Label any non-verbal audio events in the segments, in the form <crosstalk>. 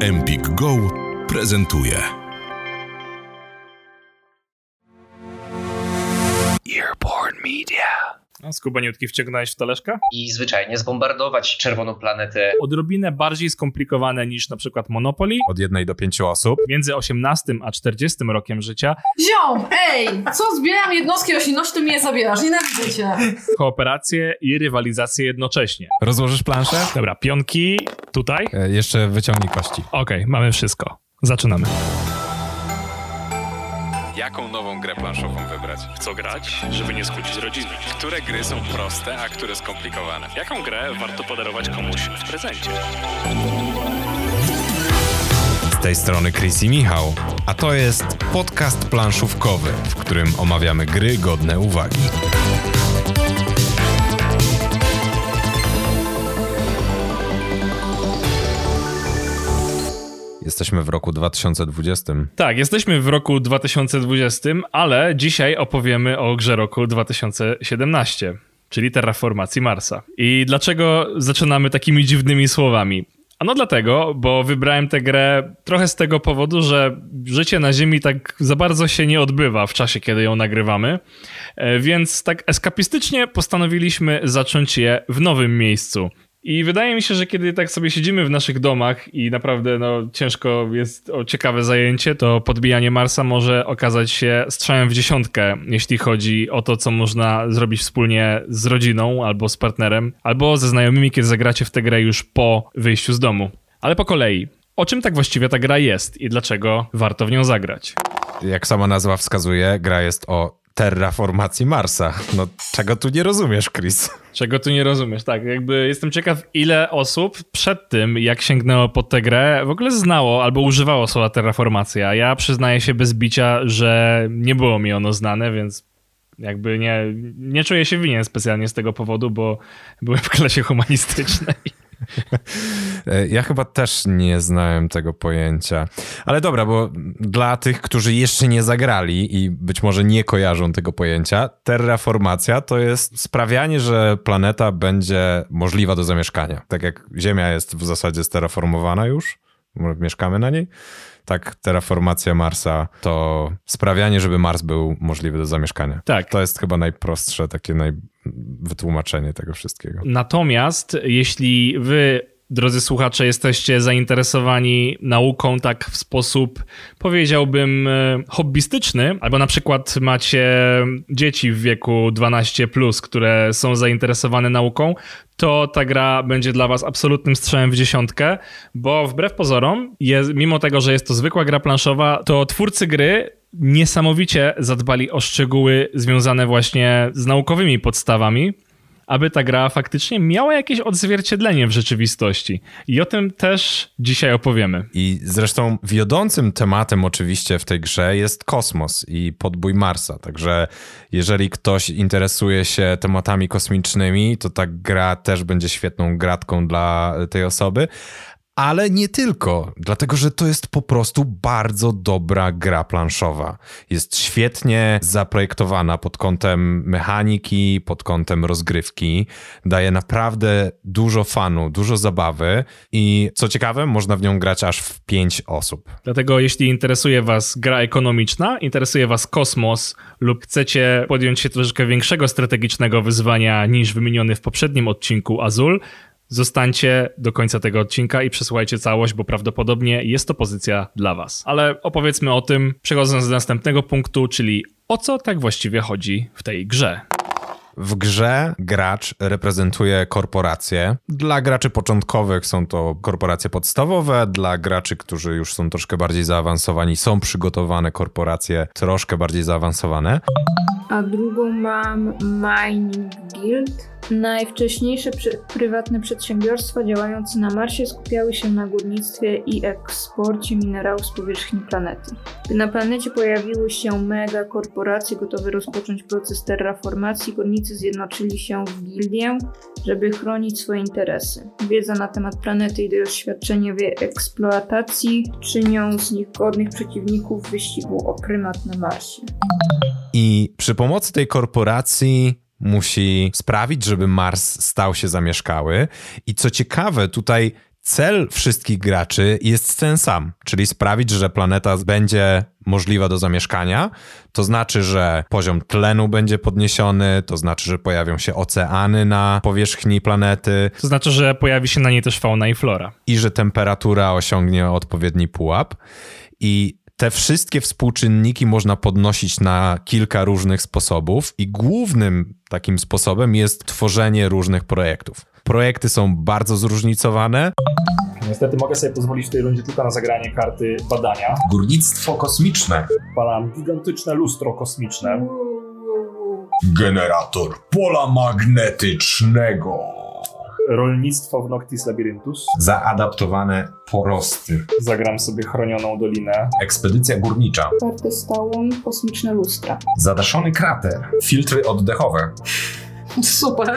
Empik Go prezentuje. Earborn Media. A skubaniutki wciągnąłeś w taleszka? I zwyczajnie zbombardować czerwoną planetę. Odrobinę bardziej skomplikowane niż na przykład Monopoly. Od jednej do pięciu osób. Między 18 a 40 rokiem życia. Ziom, ej, co zbieram jednostki roślinności, to mnie zabierasz, nienawidzę cię. Kooperację i rywalizację jednocześnie. Rozłożysz planszę? Dobra, pionki tutaj. E, jeszcze wyciągnij kości. Okej, okay, mamy wszystko. Zaczynamy. Jaką nową grę planszową wybrać? W co grać, żeby nie skłócić rodziny? Które gry są proste, a które skomplikowane? Jaką grę warto podarować komuś w prezencie? Z tej strony Chris i Michał, a to jest podcast planszówkowy, w którym omawiamy gry godne uwagi. Jesteśmy w roku 2020. Tak, jesteśmy w roku 2020, ale dzisiaj opowiemy o grze roku 2017 czyli terraformacji Marsa. I dlaczego zaczynamy takimi dziwnymi słowami? Ano dlatego, bo wybrałem tę grę trochę z tego powodu, że życie na Ziemi tak za bardzo się nie odbywa w czasie, kiedy ją nagrywamy, e, więc tak eskapistycznie postanowiliśmy zacząć je w nowym miejscu. I wydaje mi się, że kiedy tak sobie siedzimy w naszych domach i naprawdę no, ciężko jest o ciekawe zajęcie, to podbijanie Marsa może okazać się strzałem w dziesiątkę, jeśli chodzi o to, co można zrobić wspólnie z rodziną albo z partnerem, albo ze znajomymi, kiedy zagracie w tę grę już po wyjściu z domu. Ale po kolei. O czym tak właściwie ta gra jest i dlaczego warto w nią zagrać? Jak sama nazwa wskazuje, gra jest o terraformacji Marsa. No, czego tu nie rozumiesz, Chris? Czego tu nie rozumiesz, tak. Jakby jestem ciekaw, ile osób przed tym, jak sięgnęło pod tę grę, w ogóle znało albo używało słowa terraformacja. Ja przyznaję się bez bicia, że nie było mi ono znane, więc jakby nie, nie czuję się winien specjalnie z tego powodu, bo byłem w klasie humanistycznej. <laughs> Ja chyba też nie znałem tego pojęcia. Ale dobra, bo dla tych, którzy jeszcze nie zagrali i być może nie kojarzą tego pojęcia, terraformacja to jest sprawianie, że planeta będzie możliwa do zamieszkania. Tak jak Ziemia jest w zasadzie sterraformowana już, mieszkamy na niej tak terraformacja Marsa to sprawianie, żeby Mars był możliwy do zamieszkania. Tak. To jest chyba najprostsze takie naj... wytłumaczenie tego wszystkiego. Natomiast jeśli wy drodzy słuchacze, jesteście zainteresowani nauką tak w sposób, powiedziałbym, e, hobbystyczny, albo na przykład macie dzieci w wieku 12, które są zainteresowane nauką, to ta gra będzie dla was absolutnym strzałem w dziesiątkę, bo wbrew pozorom, jest, mimo tego, że jest to zwykła gra planszowa, to twórcy gry niesamowicie zadbali o szczegóły związane właśnie z naukowymi podstawami aby ta gra faktycznie miała jakieś odzwierciedlenie w rzeczywistości. I o tym też dzisiaj opowiemy. I zresztą wiodącym tematem oczywiście w tej grze jest kosmos i podbój Marsa. Także jeżeli ktoś interesuje się tematami kosmicznymi, to ta gra też będzie świetną gratką dla tej osoby ale nie tylko, dlatego że to jest po prostu bardzo dobra gra planszowa. Jest świetnie zaprojektowana pod kątem mechaniki, pod kątem rozgrywki, daje naprawdę dużo fanu, dużo zabawy i co ciekawe, można w nią grać aż w pięć osób. Dlatego jeśli interesuje Was gra ekonomiczna, interesuje Was kosmos lub chcecie podjąć się troszeczkę większego strategicznego wyzwania niż wymieniony w poprzednim odcinku Azul, Zostańcie do końca tego odcinka i przesłuchajcie całość, bo prawdopodobnie jest to pozycja dla Was. Ale opowiedzmy o tym, przechodząc do następnego punktu, czyli o co tak właściwie chodzi w tej grze. W grze gracz reprezentuje korporacje. Dla graczy początkowych są to korporacje podstawowe, dla graczy, którzy już są troszkę bardziej zaawansowani, są przygotowane korporacje troszkę bardziej zaawansowane. A drugą mam Mining Guild Najwcześniejsze prywatne przedsiębiorstwa działające na Marsie skupiały się na górnictwie i eksporcie minerałów z powierzchni planety. Gdy na planecie pojawiły się mega korporacje gotowe rozpocząć proces terraformacji, górnicy zjednoczyli się w gildię, żeby chronić swoje interesy. Wiedza na temat planety i doświadczenie w jej eksploatacji czynią z nich godnych przeciwników wyścigu o prymat na Marsie. I przy pomocy tej korporacji musi sprawić, żeby Mars stał się zamieszkały. I co ciekawe, tutaj Cel wszystkich graczy jest ten sam, czyli sprawić, że planeta będzie możliwa do zamieszkania. To znaczy, że poziom tlenu będzie podniesiony, to znaczy, że pojawią się oceany na powierzchni planety To znaczy, że pojawi się na niej też fauna i flora. i że temperatura osiągnie odpowiedni pułap. I te wszystkie współczynniki można podnosić na kilka różnych sposobów, i głównym takim sposobem jest tworzenie różnych projektów. Projekty są bardzo zróżnicowane. Niestety mogę sobie pozwolić w tej rundzie tylko na zagranie karty badania. Górnictwo kosmiczne. Palam gigantyczne lustro kosmiczne. Generator pola magnetycznego. Rolnictwo w Noctis Labyrinthus. Zaadaptowane porosty. Zagram sobie chronioną dolinę. Ekspedycja górnicza. Karty stałą, kosmiczne lustra. Zadaszony krater. Filtry oddechowe. <laughs> Super.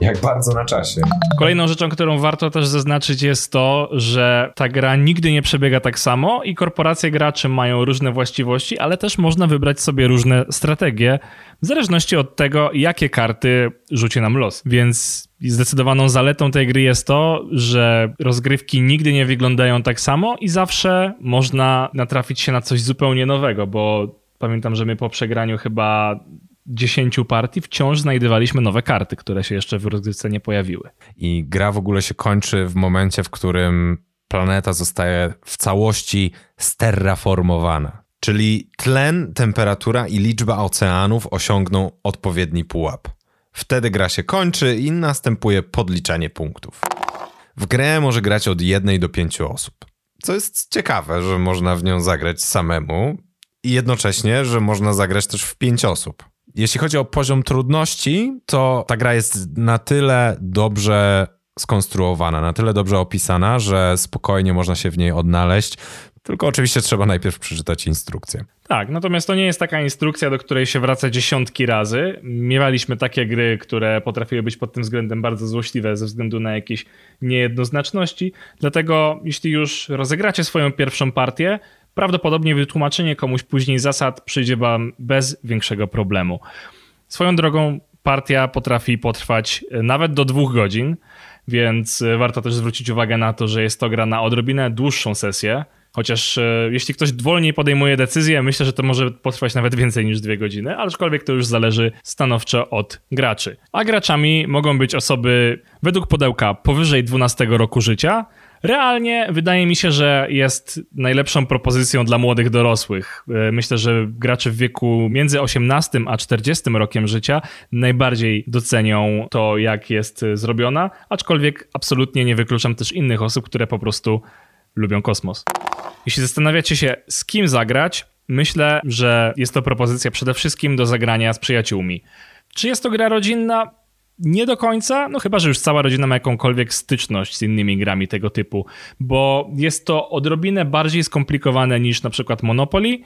Jak bardzo na czasie. Kolejną rzeczą, którą warto też zaznaczyć jest to, że ta gra nigdy nie przebiega tak samo i korporacje graczy mają różne właściwości, ale też można wybrać sobie różne strategie w zależności od tego, jakie karty rzuci nam los. Więc zdecydowaną zaletą tej gry jest to, że rozgrywki nigdy nie wyglądają tak samo i zawsze można natrafić się na coś zupełnie nowego, bo pamiętam, że my po przegraniu chyba 10 partii wciąż znajdowaliśmy nowe karty, które się jeszcze w rozgrywce nie pojawiły. I gra w ogóle się kończy w momencie, w którym planeta zostaje w całości sterraformowana. Czyli tlen, temperatura i liczba oceanów osiągną odpowiedni pułap. Wtedy gra się kończy i następuje podliczanie punktów. W grę może grać od jednej do pięciu osób. Co jest ciekawe, że można w nią zagrać samemu i jednocześnie, że można zagrać też w pięć osób. Jeśli chodzi o poziom trudności, to ta gra jest na tyle dobrze skonstruowana, na tyle dobrze opisana, że spokojnie można się w niej odnaleźć. Tylko oczywiście trzeba najpierw przeczytać instrukcję. Tak, natomiast to nie jest taka instrukcja, do której się wraca dziesiątki razy. Miewaliśmy takie gry, które potrafiły być pod tym względem bardzo złośliwe ze względu na jakieś niejednoznaczności. Dlatego, jeśli już rozegracie swoją pierwszą partię, prawdopodobnie wytłumaczenie komuś później zasad przyjdzie wam bez większego problemu. Swoją drogą, partia potrafi potrwać nawet do dwóch godzin, więc warto też zwrócić uwagę na to, że jest to gra na odrobinę dłuższą sesję. Chociaż e, jeśli ktoś wolniej podejmuje decyzję, myślę, że to może potrwać nawet więcej niż dwie godziny, aczkolwiek to już zależy stanowczo od graczy. A graczami mogą być osoby według podełka powyżej 12 roku życia. Realnie wydaje mi się, że jest najlepszą propozycją dla młodych dorosłych. E, Myślę, że gracze w wieku między 18 a 40 rokiem życia najbardziej docenią to, jak jest e, zrobiona, aczkolwiek absolutnie nie wykluczam też innych osób, które po prostu lubią kosmos. Jeśli zastanawiacie się, z kim zagrać, myślę, że jest to propozycja przede wszystkim do zagrania z przyjaciółmi. Czy jest to gra rodzinna? Nie do końca, no chyba, że już cała rodzina ma jakąkolwiek styczność z innymi grami tego typu, bo jest to odrobinę bardziej skomplikowane niż na przykład Monopoly,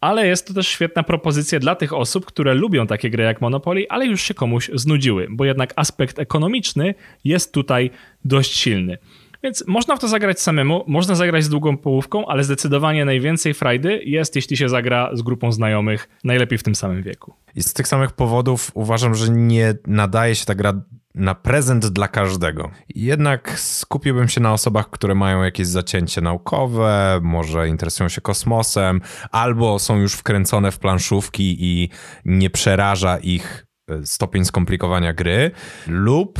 ale jest to też świetna propozycja dla tych osób, które lubią takie gry jak Monopoly, ale już się komuś znudziły, bo jednak aspekt ekonomiczny jest tutaj dość silny. Więc można w to zagrać samemu, można zagrać z długą połówką, ale zdecydowanie najwięcej frajdy jest, jeśli się zagra z grupą znajomych, najlepiej w tym samym wieku. I z tych samych powodów uważam, że nie nadaje się ta gra na prezent dla każdego. Jednak skupiłbym się na osobach, które mają jakieś zacięcie naukowe, może interesują się kosmosem, albo są już wkręcone w planszówki i nie przeraża ich e, stopień skomplikowania gry, lub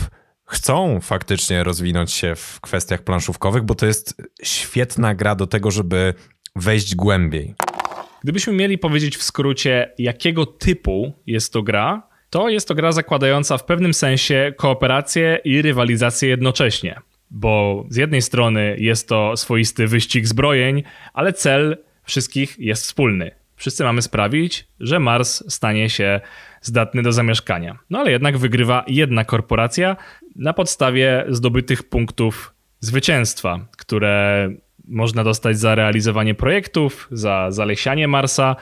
chcą faktycznie rozwinąć się w kwestiach planszówkowych, bo to jest świetna gra do tego, żeby wejść głębiej. Gdybyśmy mieli powiedzieć w skrócie, jakiego typu jest to gra, to jest to gra zakładająca w pewnym sensie kooperację i rywalizację jednocześnie. Bo z jednej strony jest to swoisty wyścig zbrojeń, ale cel wszystkich jest wspólny. Wszyscy mamy sprawić, że Mars stanie się zdatny do zamieszkania. No ale jednak wygrywa jedna korporacja na podstawie zdobytych punktów zwycięstwa, które można dostać za realizowanie projektów, za zalesianie Marsa,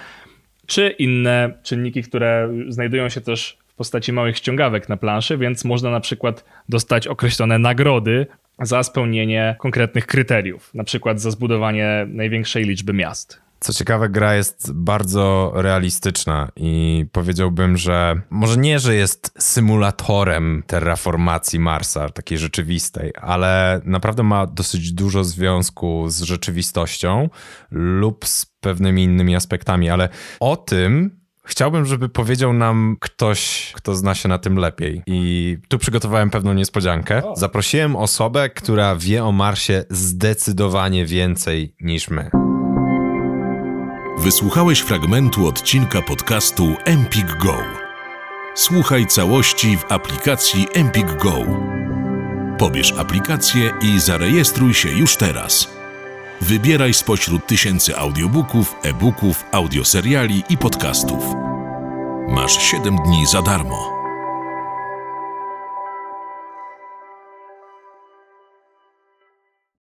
czy inne czynniki, które znajdują się też w postaci małych ściągawek na planszy, więc można na przykład dostać określone nagrody za spełnienie konkretnych kryteriów, na przykład za zbudowanie największej liczby miast. Co ciekawe, gra jest bardzo realistyczna i powiedziałbym, że może nie, że jest symulatorem terraformacji Marsa, takiej rzeczywistej, ale naprawdę ma dosyć dużo związku z rzeczywistością lub z pewnymi innymi aspektami, ale o tym Chciałbym, żeby powiedział nam ktoś, kto zna się na tym lepiej. I tu przygotowałem pewną niespodziankę. Zaprosiłem osobę, która wie o Marsie zdecydowanie więcej niż my. Wysłuchałeś fragmentu odcinka podcastu Empik Go. Słuchaj całości w aplikacji Empik Go. Pobierz aplikację i zarejestruj się już teraz. Wybieraj spośród tysięcy audiobooków, e-booków, audioseriali i podcastów. Masz 7 dni za darmo.